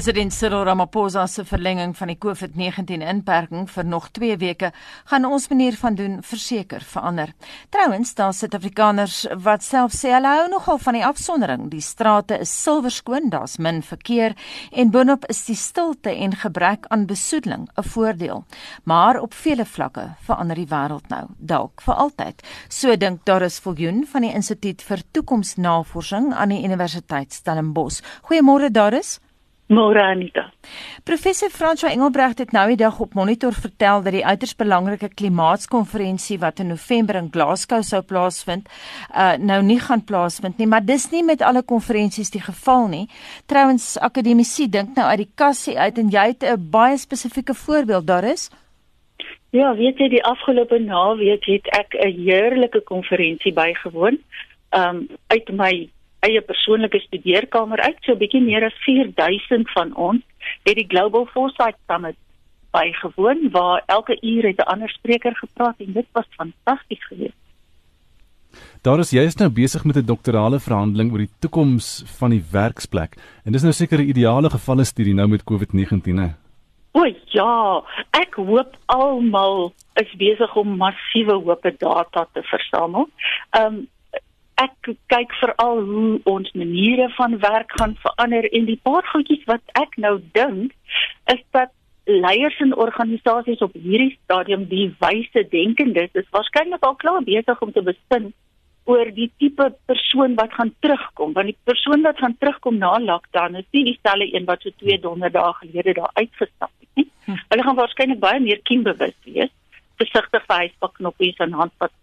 President Cyril Ramaphosa se verlenging van die COVID-19 inperking vir nog 2 weke gaan ons manier van doen verseker verander. Trouwens, daar sit Afrikaners wat self sê hulle hou nogal van die afsondering. Die strate is silwerskoon, daar's min verkeer en boonop is die stilte en gebrek aan besoedeling 'n voordeel. Maar op vele vlakke verander die wêreld nou, dalk vir altyd. So dink Doris Viljoen van die Instituut vir Toekomsnavorsing aan die Universiteit Stellenbosch. Goeiemôre Doris. Môre Anita. Professor François Engelbrecht het nou die dag op Monitor vertel dat die uiters belangrike klimaatskonferensie wat in November in Glasgow sou plaasvind, uh nou nie gaan plaasvind nie, maar dis nie met alle konferensies die geval nie. Trouwens akademici dink nou uit die kassie uit en jy het 'n baie spesifieke voorbeeld daar is. Ja, weet jy die afgelope naweek het ek 'n heerlike konferensie bygewoon. Um uit my eie persoonlike studeerkamer uit, so 'n bietjie meer as 4000 van ons het die Global Foresight Summit bygewoon waar elke uur het 'n ander spreker gepraat en dit was fantasties geweest. Daar is jy is nou besig met 'n doktorale verhandeling oor die toekoms van die werksplek en dis nou seker 'n ideale gevalle studie nou met COVID-19 hè. O ja, ek hoop almal is besig om massiewe hoop data te versamel. Um ek kyk veral hoe ons maniere van werk gaan verander en die paar goedjies wat ek nou dink is dat leiers en organisasies op hierdie stadium die wyse denkendes is waarskynlik al klaar besig om te besin oor die tipe persoon wat gaan terugkom want die persoon wat gaan terugkom na lockdown is nie dieselfde een wat so 2 donderdae gelede daar uitgestap het nie. Hm. Hulle gaan waarskynlik baie meer kiembewus wees, versigtig vir huispaknoppies en handvat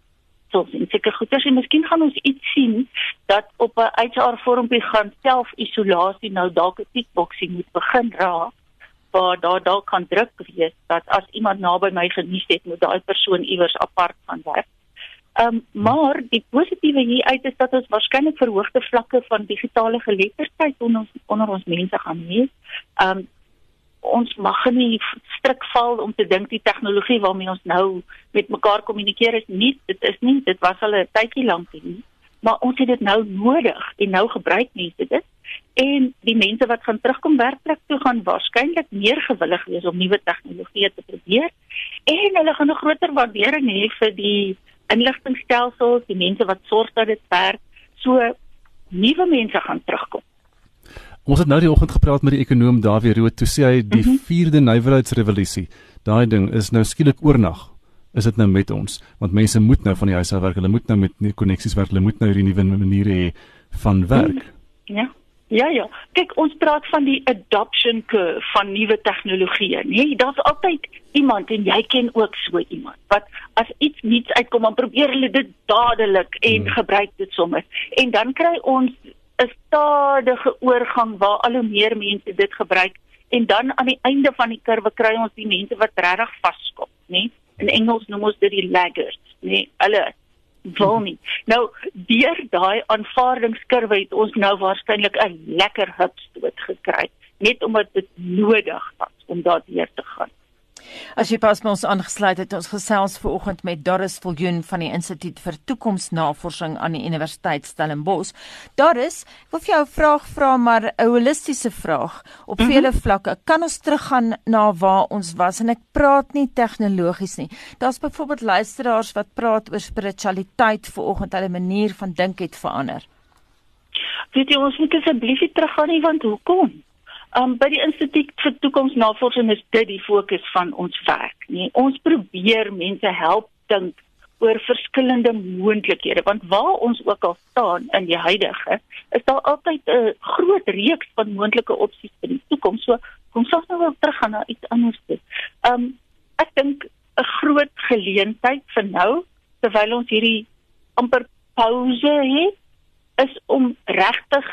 soms en seker goeders en miskien gaan ons iets sien dat op 'n HR vormpie gaan self-isolasie nou dalk 'n tikboksie moet begin raak waar daar dalk kan druk wees dat as iemand naby my genies het moet daai persoon iewers apart gaan werk. Ehm um, maar die positiewe hier uit is dat ons waarskynlik verhoogde vlakke van digitale geletterdheid onder ons onder ons mense gaan hê. Ehm um, ons mag nie strik val om te dink die tegnologie waarmee ons nou met mekaar kommunikeer is nie dit is nie dit was al 'n tydjie lank nie. Maar ons het dit nou nodig en nou gebruik mense dit. En die mense wat gaan terugkom werklik toe gaan waarskynlik meer gewillig wees om nuwe tegnologieë te probeer. En hulle gaan 'n groter waardering hê vir die inligtingstelsels die mense wat sorg dat dit werk. So nuwe mense gaan terugkom Ons het nou die oggend gepraat met die ekonom Dawie Rood toe sê hy die 4de mhm. nywerheidsrevolusie. Daai ding is nou skielik oornag. Is dit nou met ons? Want mense moet nou van die huis af werk. Hulle moet nou met koneksies werk. Hulle moet nou hierdie nuwe maniere hê van werk. Ja. Ja ja. Kyk, ons praat van die adoption curve van nuwe tegnologieë. Nee, daar's altyd iemand en jy ken ook so iemand wat as iets nuuts uitkom, dan probeer hulle dit dadelik en hmm. gebruik dit sommer. En dan kry ons 'n stadige oorgang waar al hoe meer mense dit gebruik en dan aan die einde van die kurwe kry ons die mense wat regtig vaskop, nê? In Engels noem ons dit die laggards, nê? Hulle wil nie. Nou deur daai aanvaardingskurwe het ons nou waarskynlik 'n lekker hupstoot gekry, net omdat dit nodig was om daardeur te gaan. As jy pas by ons aangesluit het, ons gesels ver oggend met Doris Viljoen van die Instituut vir Toekomsnavorsing aan die Universiteit Stellenbosch. Doris, ek wil vir jou 'n vraag vra, maar 'n holistiese vraag op mhm. vele vlakke. Kan ons teruggaan na waar ons was en ek praat nie tegnologies nie. Daar's byvoorbeeld luisteraars wat praat oor spiritualiteit ver oggend, hulle manier van dink het verander. Weet jy ons moet asseblief teruggaan nie want hoekom? Um by die Instituut vir Toekomsnavorsing is dit die fokus van ons werk, nee. Ons probeer mense help dink oor verskillende moontlikhede want waar ons ook al staan in die huidige is daar altyd 'n groot reeks van moontlike opsies vir die toekoms. So kom ons nou wel terug gaan na iets anders toe. Um ek dink 'n groot geleentheid vir nou terwyl ons hierdie amper pause het is om regtig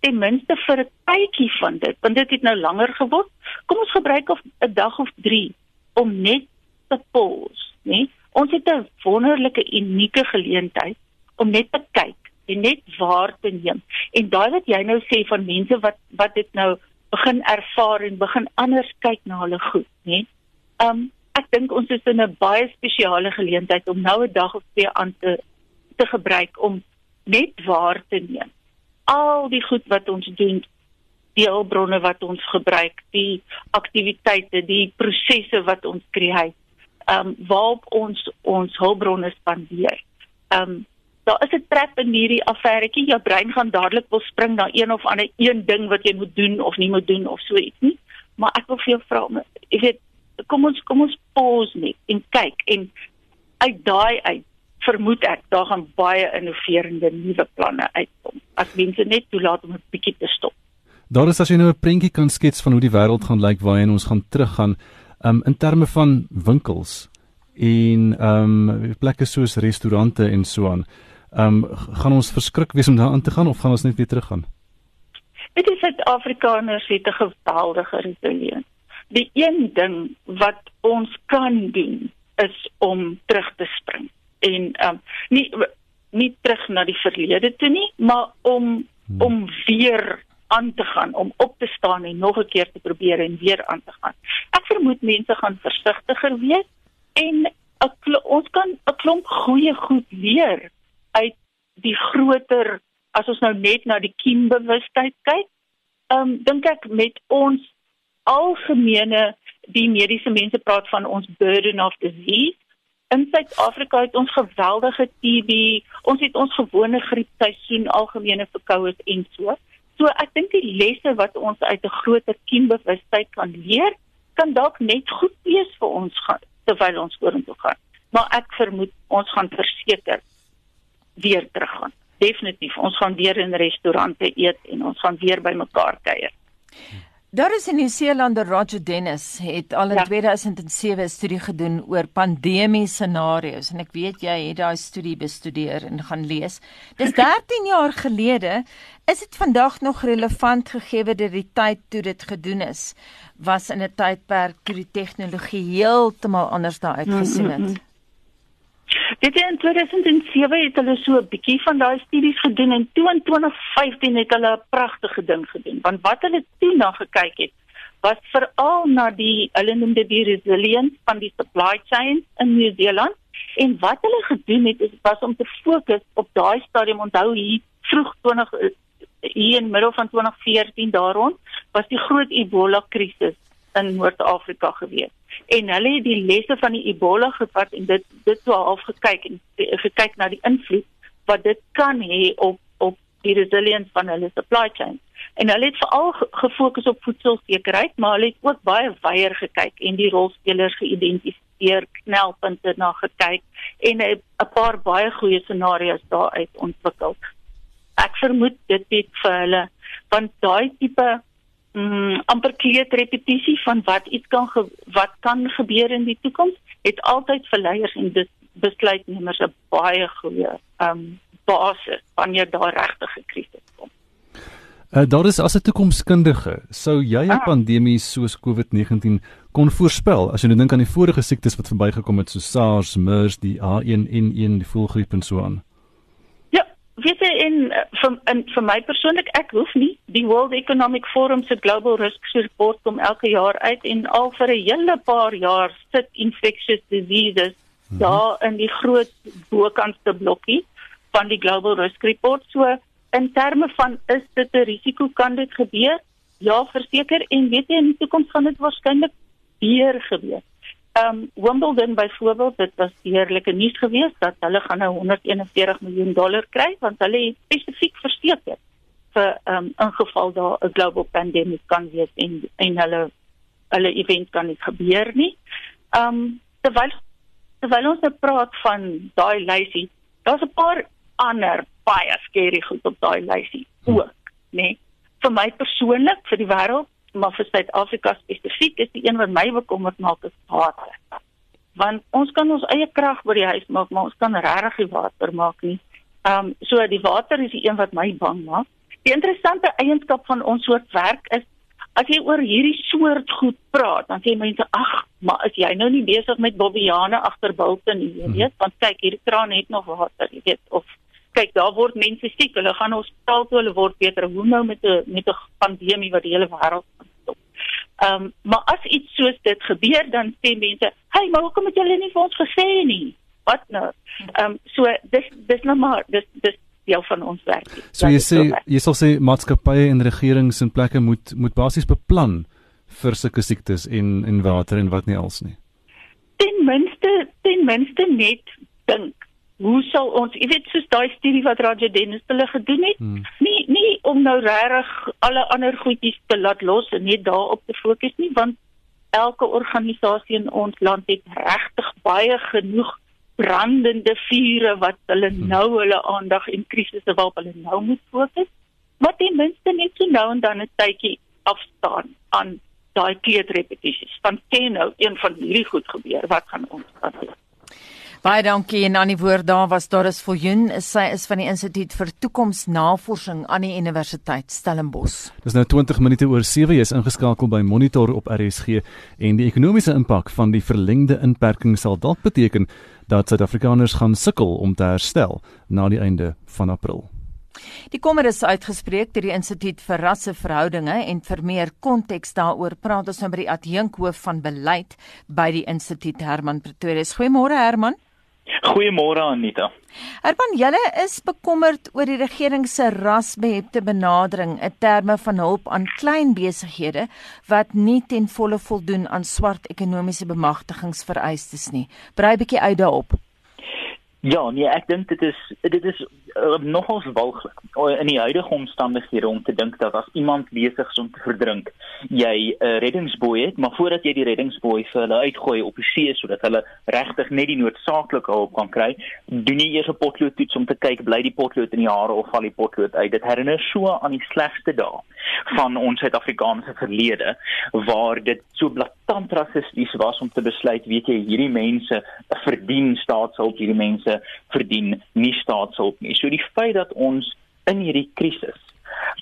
ten minste vir 'n tydjie van dit, want dit het nou langer geword. Kom ons gebruik of 'n dag of 3 om net te pause, né? Ons het 'n wonderlike unieke geleentheid om net te kyk en net waar te neem. En daai wat jy nou sê van mense wat wat dit nou begin ervaar en begin anders kyk na hulle goed, né? Um ek dink ons is in 'n baie spesiale geleentheid om nou 'n dag of twee aan te te gebruik om net waar te neem al die goed wat ons doen die hulpbronne wat ons gebruik, die aktiwiteite, die prosesse wat ons skei, ehm um, waarop ons ons hulpbronne spandeer. Ehm um, daar is 'n trap in hierdie affæretjie. Jou brein gaan dadelik wil spring na een of ander een ding wat jy moet doen of nie moet doen of so iets nie. Maar ek wil vir jou vra, jy weet, kom ons kom ons pause net en kyk en uit daai uit vermoed ek daar gaan baie innoverende nuwe planne uitkom. As mense net toelaat om 'n bietjie te stop. Daar is as jy nou 'n prentjie kan skets van hoe die wêreld gaan lyk waarheen ons gaan teruggaan, um, in terme van winkels en ehm um, plekke soos restaurante en so aan. Ehm um, gaan ons verskrik wees om daar aan te gaan of gaan ons net weer teruggaan? Dit is Suid-Afrikaners het 'n geweldige resilience. Die een ding wat ons kan doen is om terug te spring en ehm um, nie nie terug na die verlede toe nie, maar om hmm. om weer aan te gaan, om op te staan en nog 'n keer te probeer en weer aan te gaan. Ek vermoed mense gaan versigtiger wees en ons kan 'n klomp goeie goed leer uit die groter as ons nou net na die kiembewustheid kyk. Ehm um, dink ek met ons algemene die mediese mense praat van ons burden of disease In Suid-Afrika het ons geweldige TB, ons het ons gewone griepseisoen, algemene verkoues en so. So ek dink die lesse wat ons uit 'n groter kiembewustheid kan leer, kan dalk net goed wees vir ons gaan, terwyl ons vorentoe gaan. Maar ek vermoed ons gaan verseker weer teruggaan. Definitief, ons gaan weer in restaurante eet en ons gaan weer by mekaar kuier. Daar is in Nieu-Seeland Roger Dennis het al in ja. 2007 'n studie gedoen oor pandemie scenario's en ek weet jy het daai studie bestudeer en gaan lees. Dis 13 jaar gelede. Is dit vandag nog relevant gegee dat die tyd toe dit gedoen is was in 'n tydperk toe die tegnologie heeltemal anders daar uitgesien het? Mm -hmm. Dit in 2007 het hulle so 'n bietjie van daai studies gedoen en toe in 2015 het hulle 'n pragtige ding gedoen. Want wat hulle toe na gekyk het, was veral na die hulle noem dit die resilience van die supply chain in Nieu-Seeland en wat hulle gedoen het is was om te fokus op daai stadium onthou hier vroeg 20 hier in middel van 2014 daaroor was die groot Ebola krisis in Noord-Afrika gewees. En hulle het die lesse van die Ebola gevat en dit dit sou half gekyk en gekyk na die invloed wat dit kan hê op op die resilience van hulle supply chain. En hulle het veral gefokus op voedselsekerheid, maar hulle het ook baie wyeer gekyk en die rolspelers geïdentifiseer, knelpunte na gekyk en 'n paar baie goeie scenario's daaruit ontwikkel. Ek vermoed dit het vir hulle want daai tipe mm, amper kleed repetisie van wat iets kan wat kan gebeur in die toekoms het altyd vir leiers en dis besluitnemers 'n baie goeie um basis wanneer daar regtig 'n krisis kom. Uh, daar is as 'n toekomskundige, sou jy 'n ah. pandemie soos COVID-19 kon voorspel as jy nou dink aan die vorige siektes wat verbygekom het soos SARS, MERS, die H1N1, die voëlgriep en so aan? Weet jy in eh, vir in vir my persoonlik ek hoef nie die World Economic Forum se Global Risks Report kom elke jaar uit en al vir 'n hele paar jaar sit infectious diseases hmm. daar in die groot bokantste blokkie van die Global Risk Report. So in terme van is dit 'n risiko kan dit gebeur? Ja verseker. En weet jy in die toekoms gaan dit waarskynlik weer gebeur um, Wimbledon byvoorbeeld dit was heerlike nuus geweest dat hulle gaan nou 141 miljoen dollar kry want hulle het spesifiek verseker vir um, in geval daar 'n global pandemie kan wees en en hulle hulle event kan nie gebeur nie. Um terwyl terwyl ons nou praat van daai lysie, daar's 'n paar ander baie skerry goed op daai lysie ook, nê? Nee. Vir my persoonlik, vir die wêreld maar vir Suid-Afrika spesifiek is die een wat my bekommerd maak is water. Want ons kan ons eie krag by die huis maak, maar ons kan regtig nie water maak nie. Ehm um, so die water is die een wat my bang maak. Die interessante eienskap van ons soort werk is as jy oor hierdie soort goed praat, dan sê mense ag, maar as jy nou nie besig met bobbiane agter bulte nie, jy hmm. weet, want kyk hierdie kraan het nog water, jy weet of kyk daar word mense siek hulle gaan hospitaal toe hulle word beter hoe nou met 'n met 'n pandemie wat die hele wêreld stop. Ehm um, maar as iets soos dit gebeur dan sê mense, "Hey, maar hoekom het julle nie vir ons gesê nie?" Wat nou? Ehm um, so dis dis nou maar dis dis deel van ons werk. So jy sê jy sal sê maatskappye en regerings en plekke moet moet basies beplan vir sulke siektes en en water en wat nie als nie. Ten minste ten minste net dink hoe sal ons jy weet soos daai studie wat Roger Dennis hulle gedoen het hmm. nie nie om nou regtig alle ander goedjies te laat los en net daarop te fokus nie want elke organisasie in ons land het regtig baie genoeg brandende vure wat hulle hmm. nou hulle aandag en krisisse waarop hulle nou moet fokus. Maar ten minste net so nou en dan 'n tydjie afstaan aan daai kleedrepetisies. Van ken nou een van hierdie goed gebeur, wat gaan ons dan doen? Baie dankie en aan die woord daar was Doris Viljoen, sy is van die Instituut vir Toekomsnavorsing aan die Universiteit Stellenbosch. Dis nou 20 minute oor 7 jy is ingeskakel by Monitor op RSG en die ekonomiese impak van die verlengde inperking sal dalk beteken dat Suid-Afrikaners gaan sukkel om te herstel na die einde van April. Die kommer is uitgespreek deur die Instituut vir Rasseverhoudinge en vir meer konteks daaroor praat ons nou by die adjunkhoof van beleid by die Instituut Herman Pretorius. Goeiemôre Herman. Goeiemôre Anita. Herman, julle is bekommerd oor die regering se rasbehepte benadering in terme van hulp aan klein besighede wat nie ten volle voldoen aan swart ekonomiese bemagtigingsvereistes nie. Brei 'n bietjie uit daarop. Ja, nee, ek dink dit is dit is uh, nogals walglik in die huidige omstandighede om te dink dat as iemand besig is om te verdrink, jy 'n uh, reddingsboei het, maar voordat jy die reddingsboei vir hulle uitgooi op die see sodat hulle regtig net die noodsaaklike hulp kan kry, doen jy eers 'n potloodtoets om te kyk bly die potlood in die hare of val die potlood uit. Dit herinner so aan die slegste dae van ons Suid-Afrikaanse verlede waar dit so blaatant rassisties was om te besluit, weet jy, hierdie mense verdien staatshulp, hierdie mense verdien nie staatshulp nie. So die feit dat ons in hierdie krisis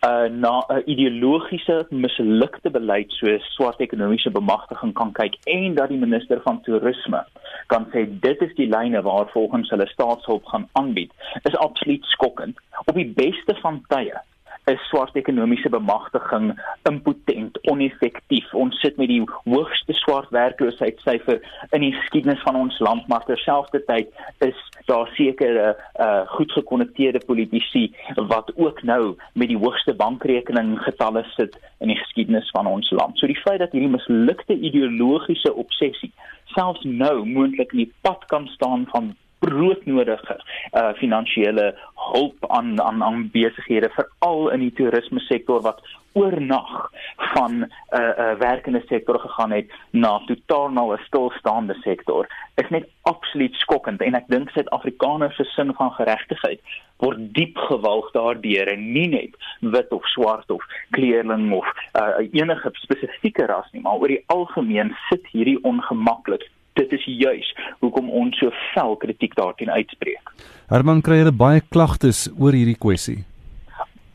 uh na 'n ideologiese mislukte beleid so swart ekonomiese bemagtiging kan kyk en dat die minister van toerisme kan sê dit is die lyne waar volgens hulle staatshulp gaan aanbied is absoluut skokkend. Op die beste van tye is swart ekonomiese bemagtiging impotent, oneffektief. Ons sit met die hoogste swart werkloosheidssyfer in die geskiedenis van ons land, maar terselfdertyd is daar sekere uh goed gekonnekteerde politici wat ook nou met die hoogste bankrekening getalle sit in die geskiedenis van ons land. So die feit dat hierdie mislukte ideologiese obsessie selfs nou moontlik in die pad kan staan van broodnodige uh finansiële hulp aan aan aan besighede veral in die toerisme sektor wat oornag van 'n uh, 'n uh, werkende sektor gegaan het na totaal nou 'n stilstaande sektor. Is net absoluut skokkend en ek dink Suid-Afrikaners se sin van geregtigheid word diep gewalg daardeur en nie net wit of swart of kleerling of uh, enige spesifieke ras nie maar oor die algemeen sit hierdie ongemaklik dit is juis hoekom ons so vel kritiek daarteen uitspreek. Herman kry hulle baie klagtes oor hierdie kwessie.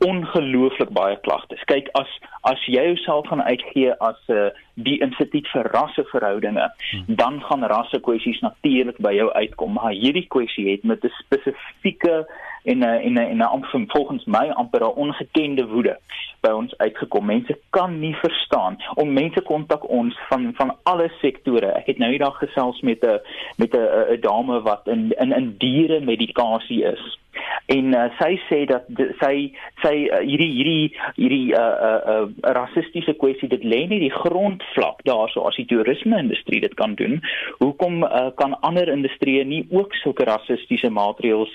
Ongelooflik baie klagtes. Kyk as as jy jouself gaan uitgee as 'n uh, die instituut vir rasseverhoudinge, hmm. dan gaan rassekwessies natuurlik by jou uitkom, maar hierdie kwessie het met 'n spesifieke en 'n en 'n en 'n volgens my amper 'n ongekende woede by ons uitgekom. Mense kan nie verstaan om mense kontak ons van van alle sektore. Ek het nou eendag gesels met 'n met 'n 'n dame wat in in in diere medikasie is en uh, sy sê dat de, sy sy uh, hierdie hierdie hierdie uh uh, uh rassistiese kwessie dit lê nie die grondvlak daarso as die toerisme industrie dit kan doen hoekom uh, kan ander industrieë nie ook sulke rassistiese maatreëls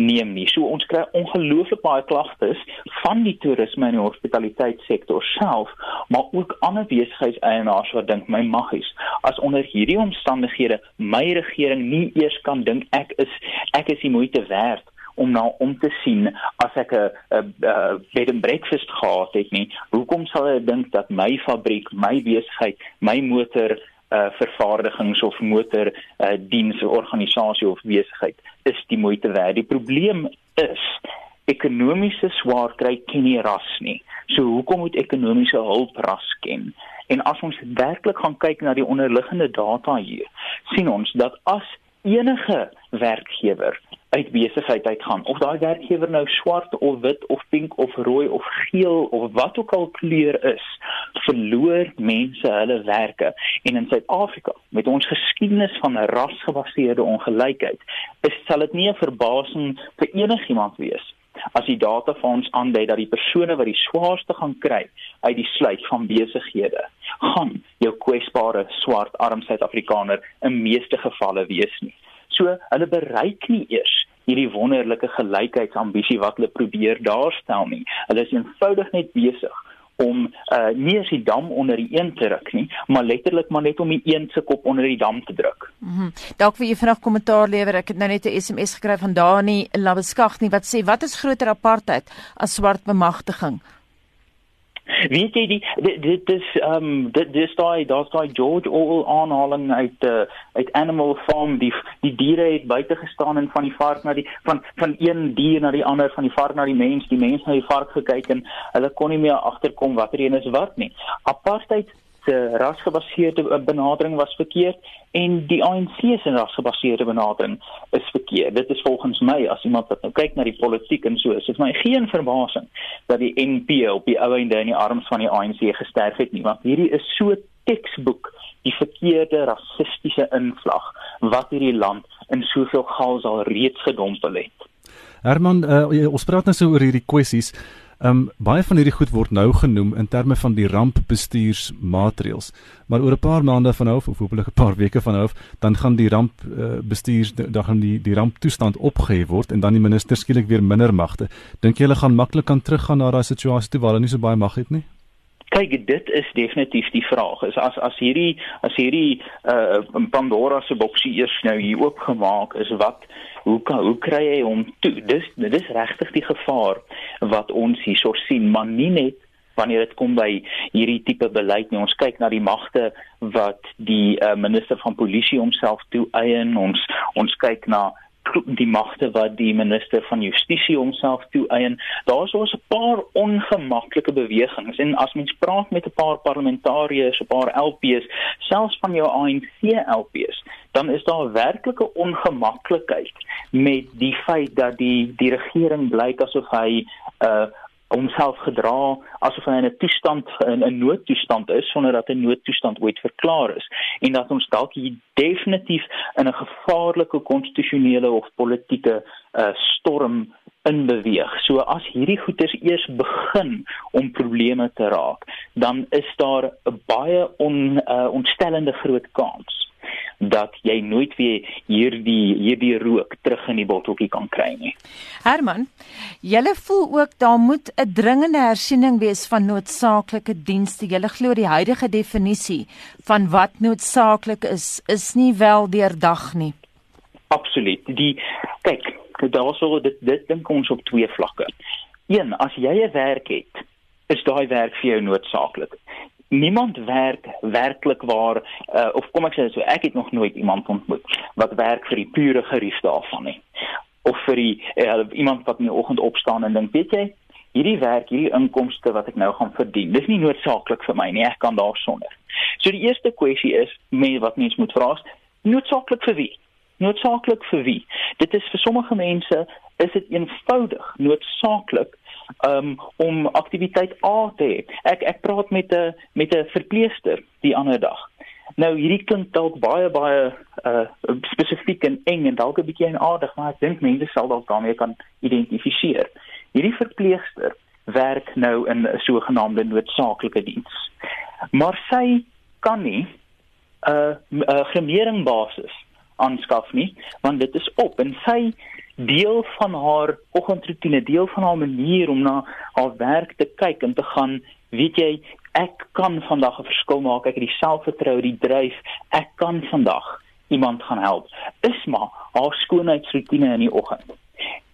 neem nie so ons kry ongelooflik baie klagtes van die toerisme en die hospitaliteitssektor self maar ook ander besigheidseienaars wat dink my maggies as onder hierdie omstandighede my regering nie eers kan dink ek is ek is die moeite werd om nou om te sien as ek 'n bed and breakfast gehad het nie hoekom sal hulle dink dat my fabriek my besigheid my motor uh vervaardigings of motor uh diensorganisasie of besigheid is die moeite werd. Die probleem is ekonomiese swaar kry ken nie ras nie. So hoekom moet ekonomiese hulp ras ken? En as ons werklik gaan kyk na die onderliggende data hier sien ons dat as enige werkgewer uit besigheid uitgaan of daai werkgewer nou swart of wit of pink of rooi of geel of wat ook al kleur is verloor mense hulle werke. En in Suid-Afrika met ons geskiedenis van rasgebaseerde ongelykheid is sal dit nie 'n verbasing vir enigiemand wees as die data vir ons aandui dat die persone wat die swaarste gaan kry uit die sluit van besighede gaan jou kwesbare swart arm Suid-Afrikaner in meeste gevalle wees nie. So hulle bereik nie eers hierdie wonderlike gelykheidsambisie wat hulle probeer daarstel nie. Hulle is eenvoudig net besig uh, nie as die dam onder die een te ruk nie, maar letterlik maar net om die een se kop onder die dam te druk. Mhm. Mm Dalk vir u vanaand kommentaar lewer. Ek het nou net 'n SMS gekry van Dani Labeskag nie wat sê wat is groter apartheid as swart bemagtiging? Weet jy die dit is ehm um, dit dis daai daar's daai George Orwell aanhaling uit uh, uit Animal Farm. Die die diere het buite gestaan en van die vark na die van van een dier na die ander van die vark na die mens die mens na die vark gekyk en hulle kon nie meer agterkom watter een is wat nie. Apartheid se rasgebaseerde benadering was verkeerd en die ANC se rasgebaseerde benadering is verkeerd. Dit is volgens my as iemand wat nou kyk na die politiek en so, is dit my geen verbasing dat die NP op die ou einde in die arms van die ANC gesterf het nie, want hierdie is so teksboek die verkeerde rassistiese invlag wat hierdie land in soveel chaos al reeds gedompel het. Herman, uh, ons praat nou so oor hierdie kwessies. Ehm um, baie van hierdie goed word nou genoem in terme van die rampbestuursmaatreëls. Maar oor 'n paar maande van nou of hopelik 'n paar weke van nou dan gaan die rampbestuurs uh, dan gaan die die ramptoestand opgehef word en dan die minister skielik weer minder magte. Dink jy hulle gaan maklik kan teruggaan na daai situasie toe waar hulle nie so baie mag het nie? Kyk, dit is definitief die vraag. Is as as hierdie as hierdie uh Pandora se boksie eers nou hier oopgemaak is, wat hoe kan hoe kry hy hom toe? Dis dis regtig die gevaar wat ons hierso sien, maar nie net wanneer dit kom by hierdie tipe beleid nie. Ons kyk na die magte wat die uh, minister van polisie homself toe eien. Ons ons kyk na die magte wat die minister van justisie homself toe eien. Daar's ons 'n paar ongemaklike bewegings en as mens praat met 'n paar parlementariërs, 'n paar LPs, selfs van jou ANC LPs, dan is daar werklike ongemaklikheid met die feit dat die die regering blyk asof hy 'n uh, homself gedra asof hy in 'n toestand in 'n noodtoestand is sonder dat 'n noodtoestand ooit verklaar is en dat ons dalk hier definitief in 'n gevaarlike konstitusionele of politieke uh, storm in beweeg. So as hierdie goeters eers begin om probleme te raak, dan is daar 'n baie on, uh, ontstellende groot kans dat jy nooit weer hierdie hierdie rook terug in die botteltjie kan kry nie. Herman, julle voel ook daar moet 'n dringende hersiening wees van noodsaaklike dienste. Julle glo die huidige definisie van wat noodsaaklik is, is nie wel deurdag nie. Absoluut. Die kyk, daarso dit dit dink ons op twee vlakke. Een, as jy 'n werk het, is daai werk vir jou noodsaaklik niemand werk werklik waar uh, of kom ek sê so ek het nog nooit iemand ontmoet wat werk vir die pure gerief daarvan nie. Of vir die uh, iemand wat in die oggend opstaan en dink weet jy hierdie werk hierdie inkomste wat ek nou gaan verdien dis nie noodsaaklik vir my nie ek kan daarsonder so die eerste kwessie is met wat mens moet vra is noodsaaklik vir wie? Noodsaaklik vir wie? Dit is vir sommige mense is dit eenvoudig noodsaaklik um, om aktiwiteit A te hê. Ek ek praat met 'n met 'n verpleegster die ander dag. Nou hierdie klink dalk baie baie uh spesifiek en eng en dalk 'n bietjie enaardig, maar ek dink mense sal dalk daarmee kan identifiseer. Hierdie verpleegster werk nou in 'n sogenaamde noodsaaklike diens. Maar sy kan nie 'n uh, uh, gemering basis aanskaf nie, want dit is op en sy deel van haar oggendroetine, deel van haar manier om na haar werk te kyk en te gaan, weet jy, ek kan vandag 'n verskil maak. Ek het die selfvertroue, die dryf. Ek kan vandag iemand gaan help. Is maar haar skoonheidsroetine in die oggend.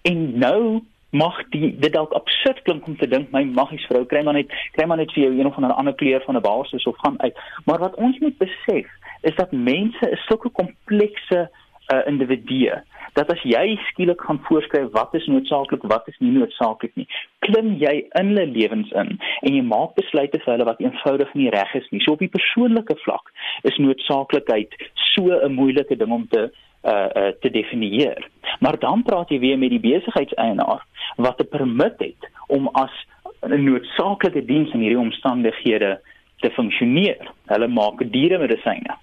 En nou mag die dit dalk absurd klink om te dink my maggies vrou kry maar net kry maar net vir jou een of ander kleur van 'n basis of gaan uit. Maar wat ons moet besef is dat mense is sulke komplekse uh, individue dat as jy skielik gaan voorskryf wat is noodsaaklik wat is nie noodsaaklik nie klim jy in hulle lewens in en jy maak besluite vir hulle wat eenvoudig nie reg is nie. So op die persoonlike vlak is noodsaaklikheid so 'n moeilike ding om te uh, uh te definieer. Maar dan praat jy weer met die besigheidseienaar wat 'n permit het om as 'n noodsaaklike diens in hierdie omstandighede te funksioneer. Hulle maak dieremedisyne.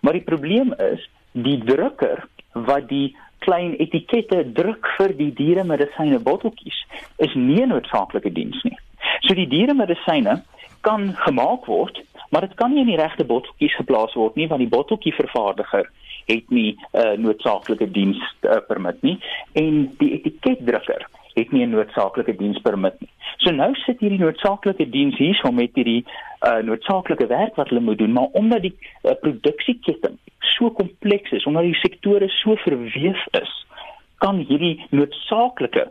Maar die probleem is die drukker wat die klein etikette druk vir die dieremedisyne botteltjies is nie noodsaaklike diens nie. So die dieremedisyne kan gemaak word, maar dit kan nie in die regte botteltjies geplaas word nie want die botteltjie vervaardiger het nie 'n uh, noodsaaklike diens uh, permit nie. En die etiketdrukker het nie 'n noodsaaklike dienspermit nie. So nou sit hierdie noodsaaklike diens hierso met hierdie uh, noodsaaklike werk wat hulle moet doen, maar omdat die uh, produksieketting so kompleks is, omdat die sektore so verweef is, kan hierdie noodsaaklike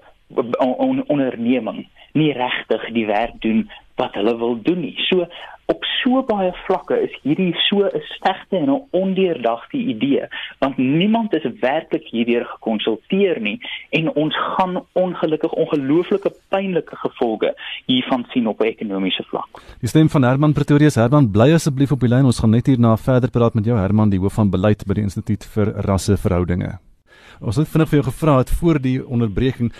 on onderneming nie regtig die werk doen wat hulle wil doen nie. So op so baie vlakke is hierdie so 'n slegte en 'n ondeurdagte idee want niemand is werklik hierdeur gekonsulteer nie en ons gaan ongelukkig ongelooflike pynlike gevolge hiervan sien op 'n ekonomiese vlak. Die stem van Herman Pretorius Herman bly asseblief op die lyn ons gaan net hierna verder praat met jou Herman die hoof van beleid by die Instituut vir Rasseverhoudinge. Ons het vinnig vir jou gevra het voor die onderbreking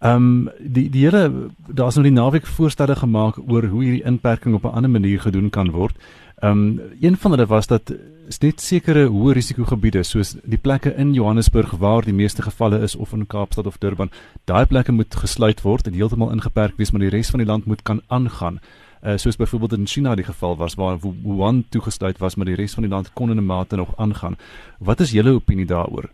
Ehm um, die die hele daar's nou die naweek voorstelle gemaak oor hoe hierdie inperking op 'n ander manier gedoen kan word. Ehm um, een van hulle was dat net sekere hoë risiko gebiede soos die plekke in Johannesburg waar die meeste gevalle is of in Kaapstad of Durban, daai plekke moet gesluit word en heeltemal ingeperk wees, maar die res van die land moet kan aangaan. Uh, soos byvoorbeeld in China die geval was waar Wuhan toegesluit was, maar die res van die land kon in 'n mate nog aangaan. Wat is julle opinie daaroor?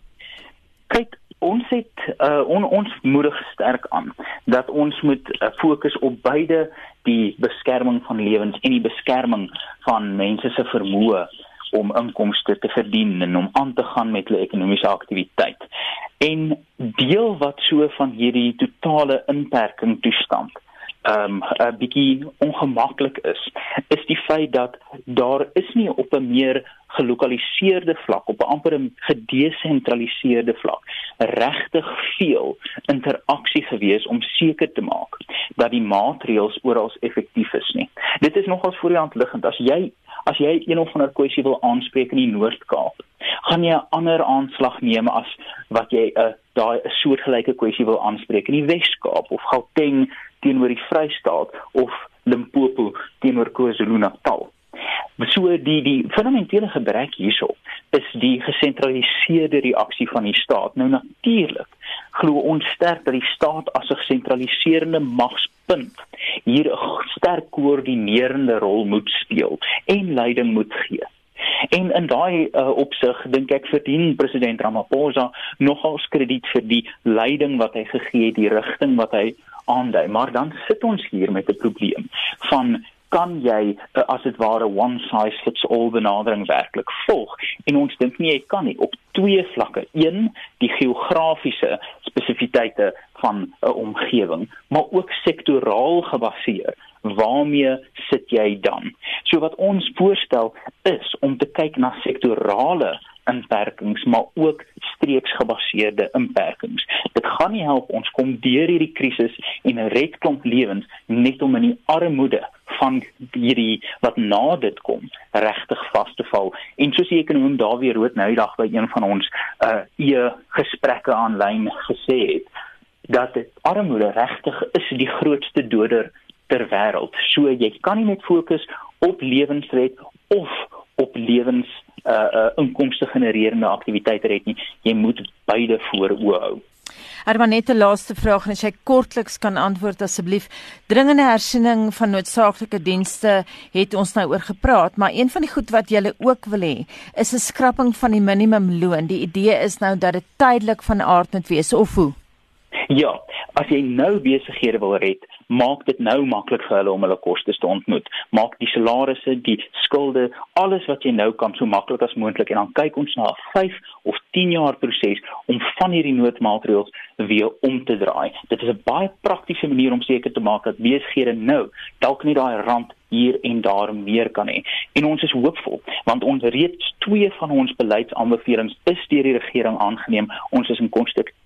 Kyk, ons het uh, on, ons moedig sterk aan dat ons moet uh, fokus op beide die beskerming van lewens en die beskerming van mense se vermoë om inkomste te verdien en om aan te gaan met hulle ekonomiese aktiwiteit. En deel wat so van hierdie totale inperking toestand ehm um, 'n bietjie ongemaklik is, is die feit dat daar is nie op 'n meer gelokaliseerde vlak op 'n amper 'n gedesentraliseerde vlak regtig veel interaksie gewees om seker te maak dat die maatreëls oral effektief is nie. Dit is nogals voor die hand liggend as jy as jy een of ander kwessie wil aanspreek in die Noord-Kaap, gaan jy 'n ander aanslag neem as wat jy 'n uh, daai 'n soortgelyke kwessie wil aanspreek in die Wes-Kaap of Gauteng teenoor die Vrystaat of Limpopo teenoor KwaZulu-Natal. So die die fundamentele gebrek hierso is die gesentraliseerde reaksie van die staat. Nou natuurlik glo ons sterk dat die staat as 'n gesentraliserende magspunt hier 'n sterk koördinerende rol moet speel en leiding moet gee. En in daai uh, opsig dink ek verdien president Ramaphosa nogals krediet vir die leiding wat hy gegee het, die rigting wat hy aandui. Maar dan sit ons hier met 'n probleem van kan jy uh, as dit ware one size fits all benadering werklik volg? En ons dink nie jy kan nie. Op twee vlakke. Een die geografiese spesifiteite van 'n uh, omgewing maar ook sektoraal gebaseer. Waarmee sit jy dan? So wat ons voorstel is om te kyk na sektorale inperkings maar ook streeksgebaseerde inperkings. Dit gaan nie help ons kom deur hierdie krisis en red klomp lewens net om in die armoede van hierdie wat na dit kom regtig vas te val. En soos die ekonom Dawie Rood nou die dag by een van ons uh e gesprekke aanlyn gesê het dat dit armoede regtig is die grootste doder ter wêreld. So jy kan nie net fokus op lewensred of op lewens uh uh inkomste genererende aktiwiteite het nie. Jy moet beide voor oë hou. Hermanette laaste vraag en as jy kortliks kan antwoord asseblief. Dringende hersiening van noodsaaklike dienste het ons nou oor gepraat, maar een van die goed wat jy ook wil hê, is 'n skrapping van die minimumloon. Die idee is nou dat dit tydelik van aard moet wees of hoe? Ja, as jy nou besighede wil red, maak dit nou maklik vir hulle om hulle kostes te ontmoet. Maak die salarisse, die skulde, alles wat jy nou kan so maklik as moontlik en dan kyk ons na 'n 5 of 10 jaar proses om van hierdie noodmaatreëls weer om te draai. Dit is 'n baie praktiese manier om seker te maak dat besighede nou dalk nie daai rand hier en daar meer kan hê. En ons is hoopvol want ons reeds twee van ons beleidsaanbevelings is deur die regering aangeneem. Ons is in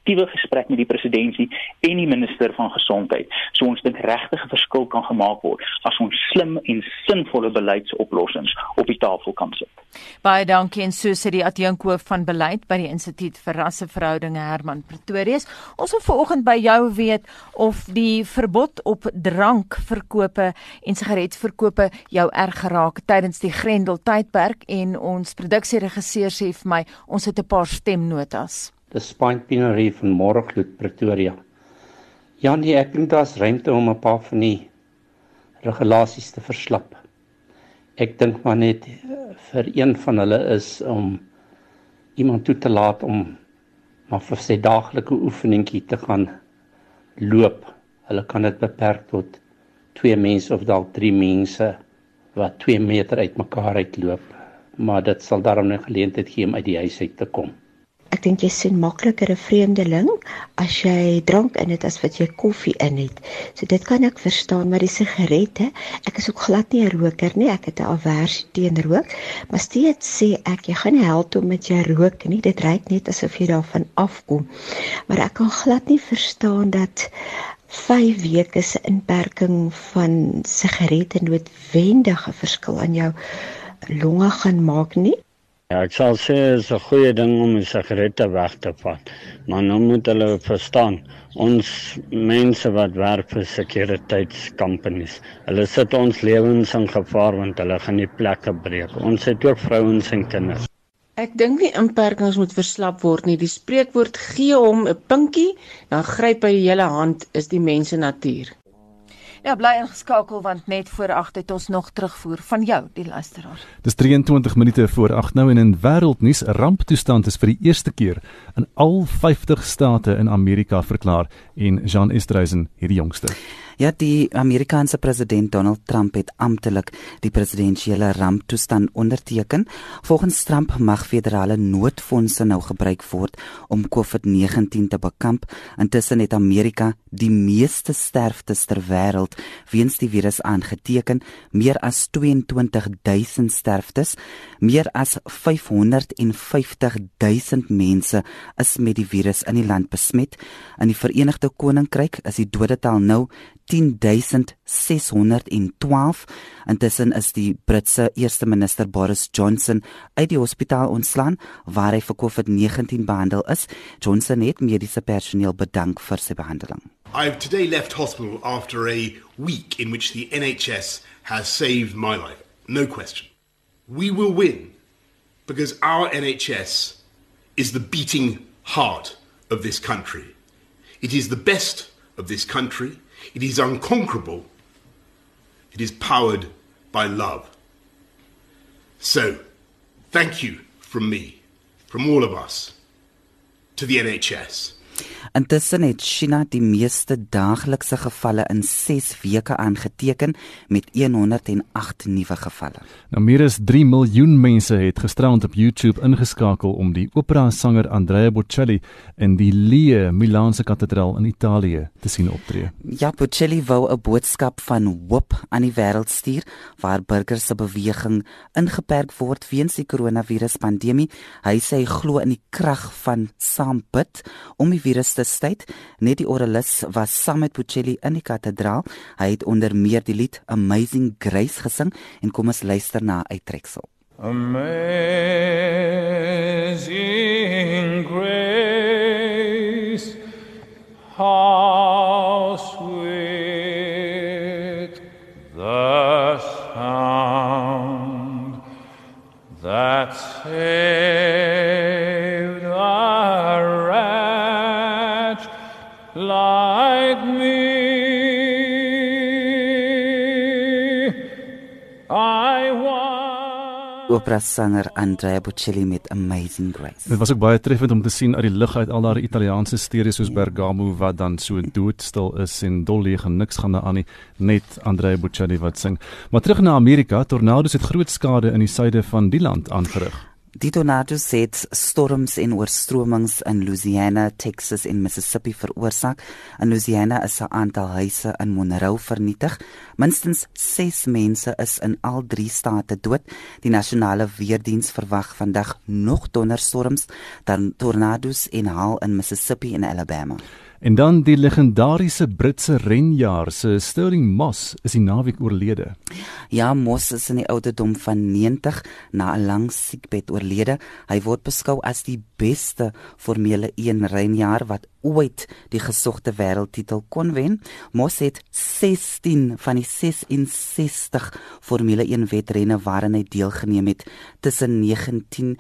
konstruktiewe gesprek met die presidentskap en die minister van gesondheid. So ons dink regtig 'n verskil kan gemaak word as ons slim en sinvolle beleidsoplossings op die tafel kan sit. Baie dankie en so sê die adjunkhoof van beleid by die Instituut vir Rasseverhoudinge Herman Pretorius. Ons wil vanoggend by jou weet of die verbod op drankverkope en sigaretverkope jou erg geraak tydens die Grendel tydperk en ons produksieregisseur sê vir my ons het 'n paar stemnotas. Dis Spine Pinery van Moorgloed Pretoria. Ja nee, ek dink daar's ruimte om 'n paar van die regulasies te verslap. Ek dink maar net eh, vir een van hulle is om iemand toe te laat om maar vir sy daaglikse oefeningkie te gaan loop. Hulle kan dit beperk tot twee mense of dalk drie mense wat 2 meter uitmekaar uitloop, maar dit sal daarom 'n geleentheid gee om uit die huis uit te kom. Ek dink jy sien makliker 'n vreemdeling as jy drank in dit as wat jy koffie in het. So dit kan ek verstaan, maar die sigarette, ek is ook glad nie 'n roker nie. Ek het 'n aversie teen rook, maar steeds sê ek jy gaan nie help om met jou rook nie. Dit reuk net asof jy daarvan afkom. Maar ek kan glad nie verstaan dat 5 weke se inperking van sigarette noodwendige verskil aan jou longe gaan maak nie. Ja, ek sal sê dit is 'n goeie ding om die sigarette weg te vat. Maar nou moet hulle verstaan, ons mense wat werk vir sekuriteitskompanies, hulle sit ons lewens in gevaar want hulle gaan die plekke breek. Ons het ook vrouens en kinders. Ek dink nie inperkings moet verslap word nie. Die spreekwoord gee hom 'n pinkie, dan gryp hy die hele hand is die mense natuur. Ja, bly ingeskakel want net voor 8 het ons nog terugvoer van jou, die luisteraar. Dis 23 minute voor 8 nou en in wêreldnuus 'n ramptoestand is vir die eerste keer in al 50 state in Amerika verklaar en Jean Estreisen hierdie jongste. Ja, die Amerikaanse president Donald Trump het amptelik die presidentsiële ramptoestand onderteken. Volgens Trump mag federale noodfondse nou gebruik word om COVID-19 te bekamp. Intussen het Amerika die meeste sterftes ter wêreld weens die virus aangeteken, meer as 22000 sterftes. Meer as 550000 mense is met die virus in die land besmet. In die Verenigde Koninkryk is die dodetal nou 10612. Intussen is die Britse eerste minister Boris Johnson uit die hospitaal ontslaan waar hy vir COVID-19 behandel is. Johnson het mediese personeel bedank vir sy behandeling. I've today left hospital after a week in which the NHS has saved my life. No question. We will win because our NHS is the beating heart of this country. It is the best of this country. It is unconquerable. It is powered by love. So, thank you from me, from all of us, to the NHS. Intussen het China die meeste daaglikse gevalle in 6 weke aangeteken met 108 nuwe gevalle. Nou meer as 3 miljoen mense het gisterand op YouTube ingeskakel om die opera-sanger Andrea Bocelli in die Lee Milaanse kathedraal in Italië te sien optree. Ja, Bocelli wou 'n boodskap van hoop aan die wêreld stuur waar burgers se beweging ingeperk word weens die koronaviruspandemie. Hy sê hy glo in die krag van saam bid om die virus te styd. Net die oralis was saam met Bocelli in die kathedraal. Hy het onder meer die lied Amazing Grace gesing en kom ons luister na 'n uittreksel. Amazing grace how Opera sanger Andrea Bocelli met Amazing Grace. Dit was ook baie treffend om te sien uit die lug uit al daardie Italiaanse stede soos Bergamo wat dan so doodstil is en dol leeg en niks gaan aan nie, net Andrea Bocelli wat sing. Maar terug na Amerika, tornado's het groot skade in die suide van die land aangerig. Die tornado's het storms en oorstromings in Louisiana, Texas en Mississippi veroorsaak. In Louisiana is 'n aantal huise in Monroe vernietig. Minstens 6 mense is in al 3 state dood. Die nasionale weerdiens verwag vandag nog donderstorms, dan tornado's en haal in Mississippi en Alabama. En dan die legendariese Britse renjaer se Sterling Moss is die naweek oorlede. Ja, Moss is in die ouderdom van 90 na 'n lang siekbed oorlede. Hy word beskou as die beste Formule 1 renjaer wat ooit die gesogte wêreldtitel kon wen. Moss het 16 van die 66 Formule 1 wedrenne waarin hy deelgeneem het tussen 19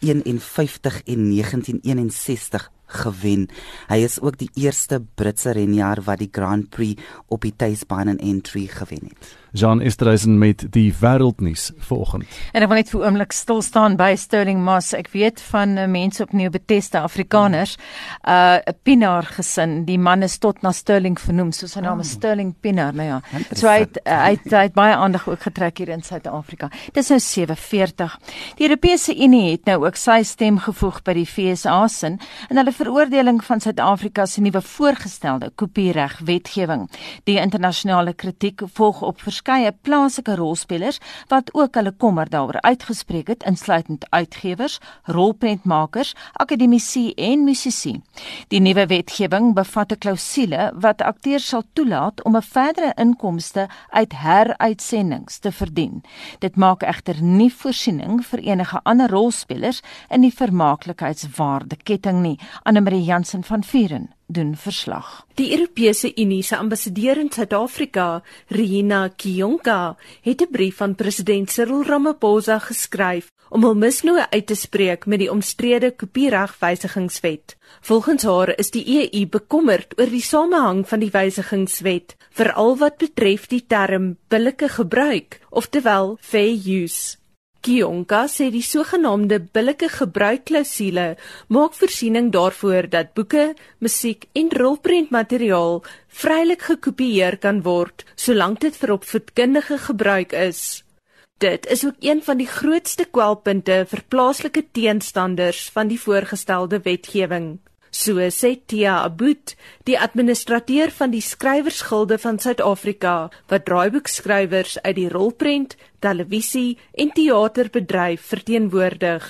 1951 en 1961 gewen. Hy is ook die eerste Britse renjaer wat die Grand Prix op die tuisbaan in Entry gewen het. Jean Esterhuizen met die wêreldnuus vanoggend. En ek wil net vir oomblik stil staan by Sterling Moss. Ek weet van uh, mense op Nieuw Beteste Afrikaners, 'n uh, Pinaar gesin. Die man is tot na Sterling vernoem, so sy naam is oh. Sterling Pinaar, nou ja. So hy het, uh, hy, het, hy het baie aandag ook getrek hier in Suid-Afrika. Dit is nou 47. Die Europese Unie het nou ook sy stem gevoeg by die FSA sin in hulle veroordeling van Suid-Afrika se nuwe voorgestelde kopiereg wetgewing. Die internasionale kritiek volg op verskeie plaaslike rolspelers wat ook hulle kommer daaroor uitgespreek het, insluitend uitgewers, rolprentmakers, akademici en musisi. Die nuwe wetgewing bevat 'n klousule wat akteurs sal toelaat om 'n verdere inkomste uit heruitsendings te verdien. Dit maak egter nie voorsiening vir enige ander rolspelers in die vermaaklikheidswaardeketting nie. Anne-Marie Jansen van Vuren doen verslag. Die Europese Unie se ambassadeur in Suid-Afrika, Rina Kionka, het 'n brief aan president Cyril Ramaphosa geskryf om hul misnoë uit te spreek met die omstrede kopieregwysigingswet. Volgens haar is die EU bekommerd oor die samehang van die wysigingswet, veral wat betref die term billike gebruik, oftewel fair use. Kionka sê die sogenaamde billike gebruikklousule maak voorsiening daarvoor dat boeke, musiek en rolprentmateriaal vrylik gekopieer kan word solank dit vir opvoedkundige gebruik is. Dit is ook een van die grootste kwelpunte vir plaaslike teenstanders van die voorgestelde wetgewing. So sê Tia Abut, die administrateur van die skrywersgilde van Suid-Afrika wat draaiboekskrywers uit die rolprent, televisie en teaterbedryf verteenwoordig.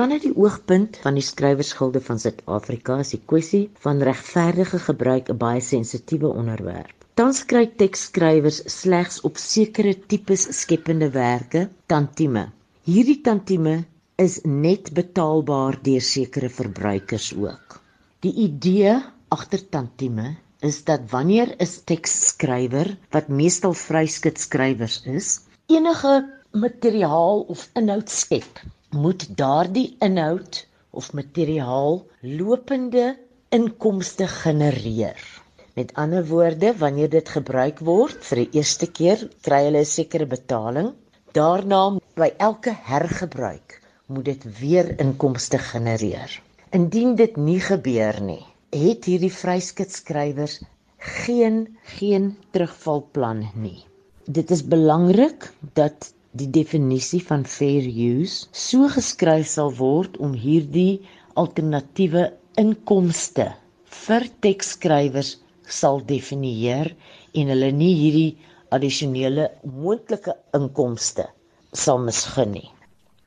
Wanneer die oogpunt van die skrywersgilde van Suid-Afrika is die kwessie van regverdige gebruik 'n baie sensitiewe onderwerp. Tans kry teksskrywers slegs op sekere tipes skepende werke tantieme. Hierdie tantieme is net betaalbaar deur sekere verbruikers ook. Die idee agter tantieme is dat wanneer 'n teksskrywer wat meestal vryskitskrywers is, enige materiaal of inhoud skep, moet daardie inhoud of materiaal lopende inkomste genereer. Met ander woorde, wanneer dit gebruik word vir die eerste keer, kry hulle 'n sekere betaling. Daarna by elke hergebruik moet dit weer inkomste genereer. Indien dit nie gebeur nie, het hierdie vryskitskrywers geen geen terugvalplan nie. Dit is belangrik dat die definisie van fair use so geskryf sal word om hierdie alternatiewe inkomste vir teksskrywers sal definieer en hulle nie hierdie addisionele moontlike inkomste sal misgun nie.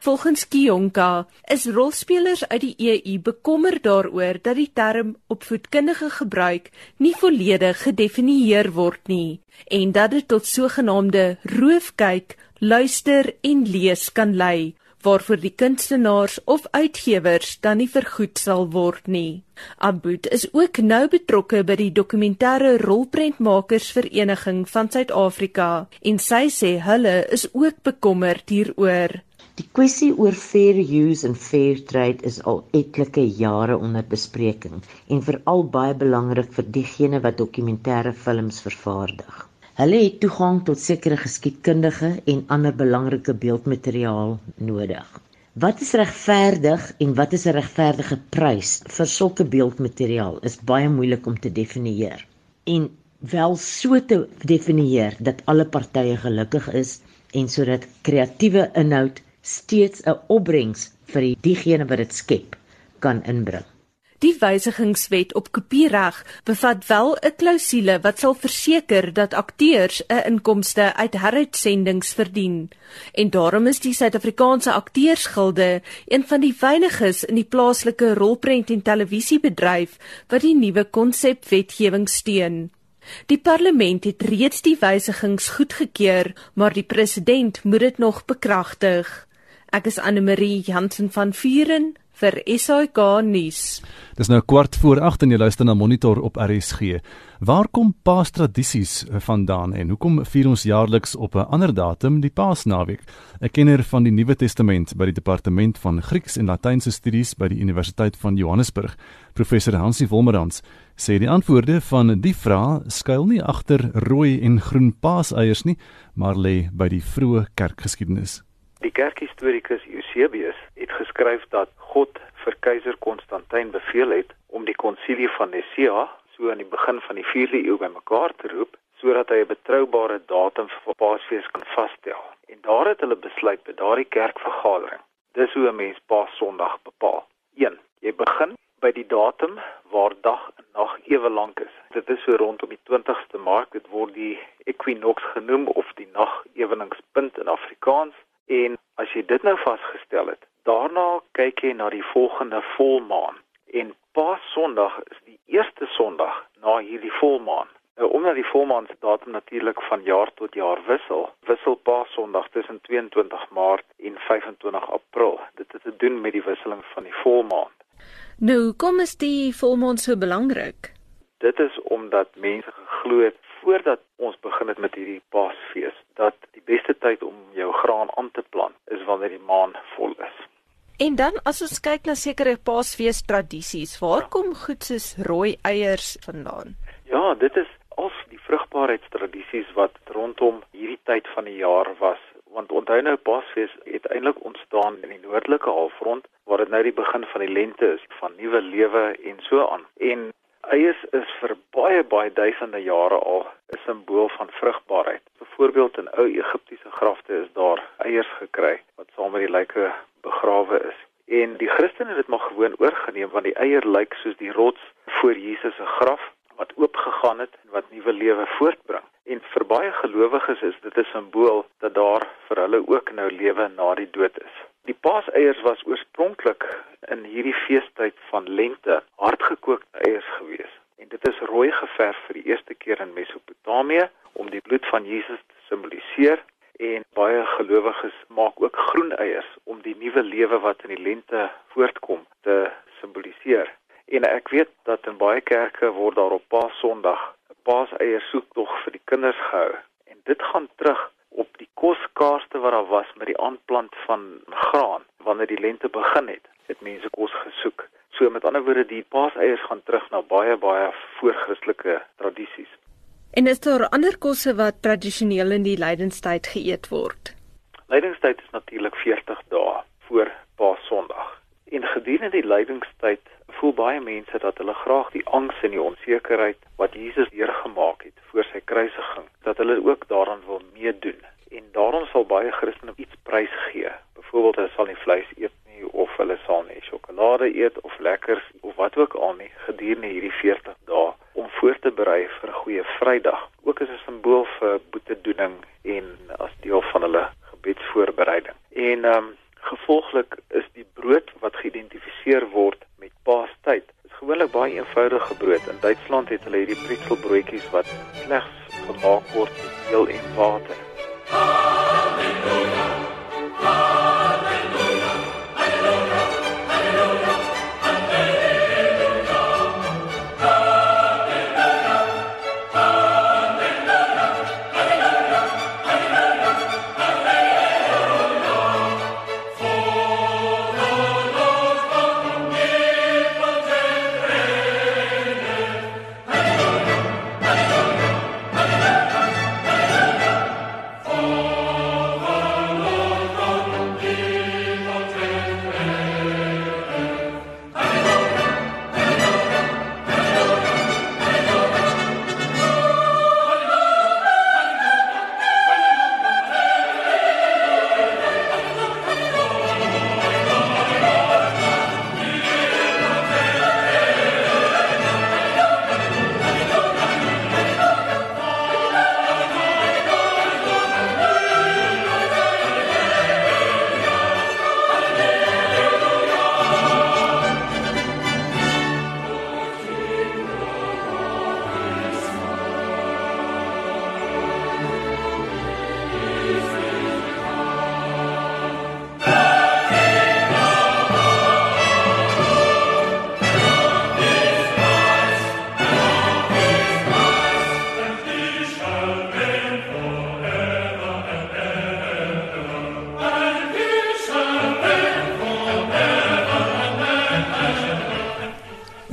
Volgens Kionka is rolspelers uit die EU bekommerd daaroor dat die term opvoedkundige gebruik nie volledig gedefinieer word nie en dat dit tot sogenaamde roofkyk, luister en lees kan lei waarvoor die kunstenaars of uitgewers dan nie vergoed sal word nie. Abud is ook nou betrokke by die dokumentêre rolprentmakersvereniging van Suid-Afrika en sy sê hulle is ook bekommerd hieroor. Die kwessie oor fair use en fair trade is al etlike jare onder bespreking en veral baie belangrik vir diegene wat dokumentêre films vervaardig. Hulle het toegang tot sekere geskiedkundige en ander belangrike beeldmateriaal nodig. Wat is regverdig en wat is 'n regverdige prys vir sulke beeldmateriaal is baie moeilik om te definieer. En wel so te definieer dat alle partye gelukkig is en sodat kreatiewe inhoud steeds 'n opbrengs vir diegene wat dit skep kan inbring. Die wysigingswet op kopiereg bevat wel 'n klousule wat sal verseker dat akteurs 'n inkomste uit heruitsendings verdien. En daarom is die Suid-Afrikaanse Akteursgilde een van die weiniges in die plaaslike rolprent en televisiebedryf wat die nuwe konsepwetgewing steun. Die parlement het reeds die wysigings goedgekeur, maar die president moet dit nog bekragtig. Ek is Anne Marie Jansen van Vuren vir SAK nuus. Dis nou kwart voor 8 en jy luister na Monitor op RSG. Waar kom Paastradisies vandaan en hoekom vier ons jaarliks op 'n ander datum die Paasnaweek? 'n Kenner van die Nuwe Testament by die Departement van Grieks en Latynse Studies by die Universiteit van Johannesburg, professor Hansie Wolmerans, sê die antwoorde van die vraag skuil nie agter rooi en groen paaseiers nie, maar lê by die vroeë kerkgeskiedenis. Die kerkhistorikus Eusebius het geskryf dat God vir keiser Konstantin beveel het om die konsilie van Nicea so aan die begin van die 4de eeu bymekaar te roep sodat hy 'n betroubare datum vir Paasfees kan vasstel. En daar het hulle besluit by daardie kerkvergadering. Dis hoe 'n mens Paas Sondag bepaal. 1. Jy begin by die datum waar dag en nag ewe lank is. Dit is so rondom die 20ste Maart. Dit word die equinox genoem of die nageweningspunt in Afrikaans. En as jy dit nou vasgestel het, Daarna kyk jy na die volgende volmaan en Paas Sondag is die eerste Sondag na hierdie volmaan. Nou omdat die volmaan se datum natuurlik van jaar tot jaar wissel, wissel Paas Sondag tussen 22 Maart en 25 April. Dit het te doen met die wisseling van die volmaan. Nou, kom is die volmaan so belangrik? Dit is omdat mense geglo het voordat ons begin het met hierdie Paasfees dat die beste tyd om jou graan aan te plant is wanneer die maan vol is. En dan as ons kyk na sekere Paasfees tradisies, waar ja. kom goed soos rooi eiers vandaan? Ja, dit is al die vrugbaarheidstradisies wat rondom hierdie tyd van die jaar was. Want onthou nou Paasfees het eintlik ontstaan in die noordelike halfrond waar dit nou die begin van die lente is, van nuwe lewe en so aan. En eiers is vir baie baie duisende jare al 'n simbool van vrugbaarheid. Byvoorbeeld in ou Egiptiese grafte is daar eiers gekry wat saam met die lyke begrawe is. En die Christene het dit maar gewoon oorgeneem want die eier lyk soos die rots voor Jesus se graf wat oopgegaan het en wat nuwe lewe voortbring. En vir baie gelowiges is dit 'n simbool dat daar vir hulle ook nou lewe na die dood is. Die paaseiers was oorspronklik in hierdie feestyd van lente hardgekookte eiers gewees. En dit is rooi geverf vir die eerste keer in Mesopotamië om die bloed van Jesus te simboliseer en baie gelowiges maak ook groen eiers om die nuwe lewe wat in die lente voortkom te simboliseer. En ek weet dat in baie kerke word daar op Paasondag 'n paaseier soektog vir die kinders gehou. En dit gaan terug op die koskaarste wat daar was met die aanplant van graan wanneer die lente begin het. Het mense kos gesoek. So met ander woorde die paaseiers gaan terug na baie baie voorchristelike tradisies. En is daar ander kosse wat tradisioneel in die lydenstyd geëet word? Lydenstyd is natuurlik 40 dae voor Paasondag. En gedurende die lydingstyd voel baie mense dat hulle graag die angs en die onsekerheid wat Jesus deurgemaak het voor sy kruisiging, dat hulle ook daaraan wil meedoen. En daarom sal baie Christene iets prys gee. Byvoorbeeld hulle sal nie vleis eet nie of hulle sal nie sjokolade eet of lekkers of wat ook al nie gedurende hierdie 40 dae om voor te berei vir 'n goeie Vrydag. Ook as 'n simbool vir boetedoening en as deel van hulle gebedsvoorbereiding. En ehm um, gevolglik is die brood wat geïdentifiseer word met Paastyd. Dit is gewoonlik baie eenvoudige brood. In Duitsland het hulle hierdie pretzelbroodjies wat slegs gemaak word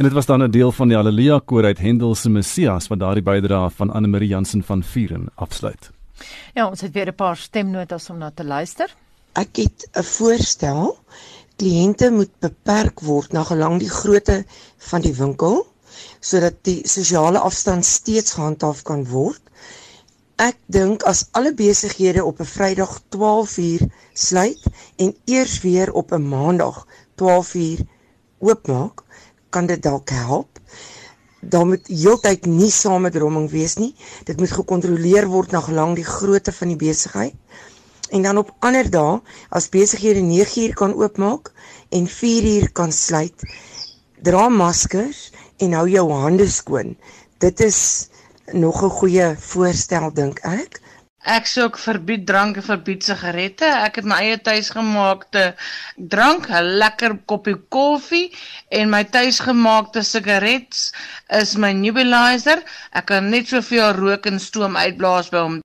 En dit was dan 'n deel van die Halleluja koor uit Handel se Messias wat daardie bydrae van Anne Marie Jansen van Vuren afsluit. Ja, ons het weer 'n paar stemnotas om na te luister. Ek het 'n voorstel. Kliënte moet beperk word na gelang die grootte van die winkel sodat die sosiale afstand steeds gehandhaaf kan word. Ek dink as alle besighede op 'n Vrydag 12uur sluit en eers weer op 'n Maandag 12uur oopmaak, kan dit dalk help. Daar moet heeltyd nie samedromming wees nie. Dit moet gekontroleer word na gelang die grootte van die besigheid. En dan op ander dae, as besighede 9uur kan oopmaak en 4uur kan sluit, dra maskers en hou jou hande skoon. Dit is nog 'n goeie voorstel dink ek. Ek sê ook verbied drank en verbied sigarette. Ek het my eie tuisgemaakte drank, 'n lekker koppie koffie en my tuisgemaakte sigaret is my nebulizer. Ek kan net soveel rook en stoom uitblaas by hom.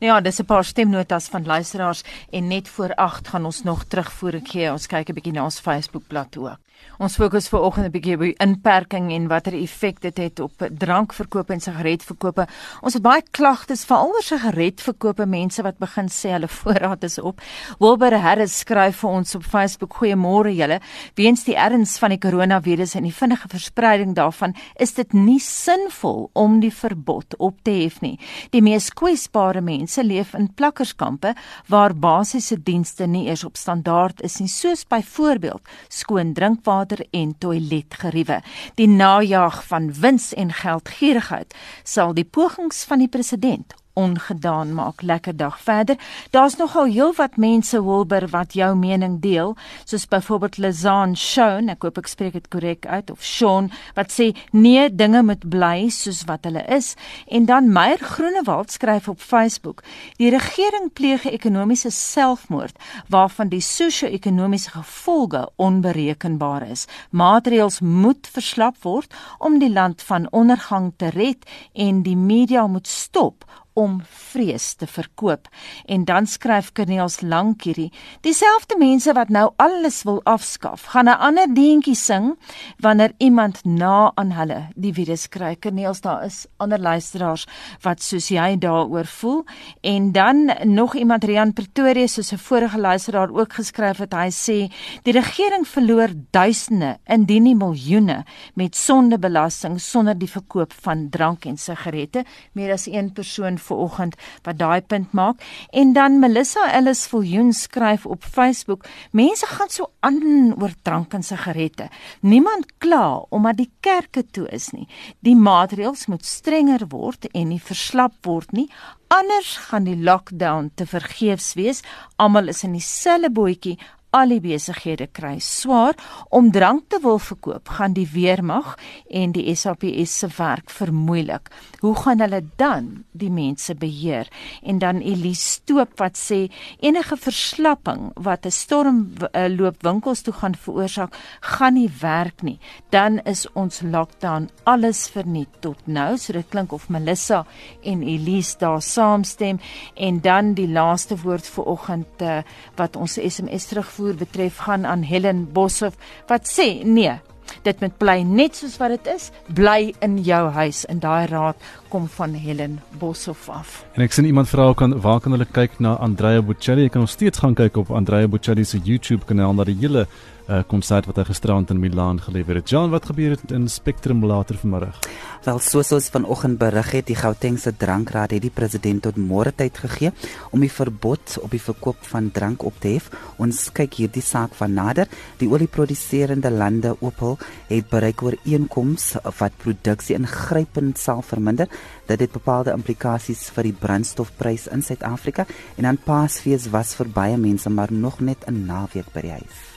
Nou ja, dis 'n paar stemnotas van luisteraars en net voor 8 gaan ons nog terugvoer gee. Ons kyk 'n bietjie na ons Facebookblad ook. Ons fokus ver oggend 'n bietjie op die inperking en watter effek dit het op drankverkope en sigaretverkope. Ons het baie klagtes veral oor sigaretverkope, mense wat begin sê hulle voorraad is op. Wilbur Harris skryf vir ons op Facebook: "Goeiemôre julle. Weens die erns van die koronavirus en die vinnige verspreiding daarvan, is dit nie sinvol om die verbod op te hef nie. Die mees kwesbare mense leef in plakkerskampe waar basiese dienste nie eers op standaard is nie, soos byvoorbeeld skoon drinkwater water en toiletgeriewe. Die najag van wins en geldgierigheid sal die pogings van die president ongedaan maak. Lekker dag verder. Daar's nogal heelwat mense Wilber wat jou mening deel, soos byvoorbeeld Lazan Shaun, ek hoop ek spreek dit korrek uit of Shaun wat sê nee, dinge moet bly soos wat hulle is. En dan Meyer Groenewald skryf op Facebook: "Die regering pleeg 'n ekonomiese selfmoord waarvan die sosio-ekonomiese gevolge onberekenbaar is. Maatreëls moet verslap word om die land van ondergang te red en die media moet stop om vrees te verkoop. En dan skryf Corneels lank hierdie: Dieselfde mense wat nou alles wil afskaf, gaan 'n ander deentjie sing wanneer iemand na aan hulle die virus kry. Corneels, daar is ander luisteraars wat soos jy daaroor voel. En dan nog iemand Rian Pretoria soos 'n vorige luisteraar ook geskryf het, hy sê die regering verloor duisende, indien nie miljoene met sondebelasting sonder die verkoop van drank en sigarette. Meer as een persoon vanoggend wat daai punt maak. En dan Melissa Ellis Viljoen skryf op Facebook mense gaan so aan oor drank en sigarette. Niemand kla omdat die kerke toe is nie. Die maatreëls moet strenger word en nie verslap word nie. Anders gaan die lockdown te vergeefs wees. Almal is in dieselfde bootjie al die besighede kry swaar om drank te wil verkoop gaan die weermag en die SAPS se werk vermoeilik. Hoe gaan hulle dan die mense beheer? En dan Elise Stoop wat sê enige verslapping wat 'n storm uh, loop winkels toe gaan veroorsaak, gaan nie werk nie. Dan is ons lockdown alles verniet tot nou. So dit klink of Melissa en Elise daar saamstem en dan die laaste woord vir oggend uh, wat ons SMS terugvoer terugvoer betref gaan aan Helen Boshoff wat sê nee dit moet bly net soos wat dit is. Bly in jou huis. En daai raad kom van Helen Boshoff af. En ek sien iemand vra kan waar kan hulle kyk na Andrea Bocelli? Jy kan nog steeds gaan kyk op Andrea Bocelli se YouTube kanaal na die hele uh, konsert wat hy gisterand in Milaan gelewer het. John, wat gebeur het in Spectrum later vanmiddag? Wel, soos ons vanoggend berig het, die Gautengse drankraad het die president tot môre tyd gegee om die verbod op die verkoop van drank op te hef. Ons kyk hierdie saak van nader. Die olieproduserende lande Opel het bereik ooreenkoms wat produksie ingrypend sal verminder. Dit het bepaalde implikasies vir die brandstofprys in Suid-Afrika en aan Paasfees was vir baie mense maar nog net 'n naweek by die huis.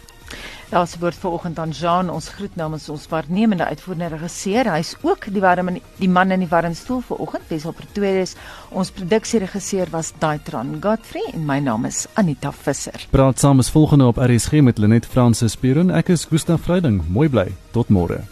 Daar's woord vanoggend aan Jean, ons groet namens ons waarnemende uitvoerende regisseur. Hy's ook die warm die man in die warm stoel vanoggend. Wesel Pretoria is ons produksieregisseur was Daitron Godfrey en my naam is Anita Visser. Praat saam is volgende op RSG met Lenet Fransis Pieron. Ek is Gustaf Vreiding. Mooi bly. Tot môre.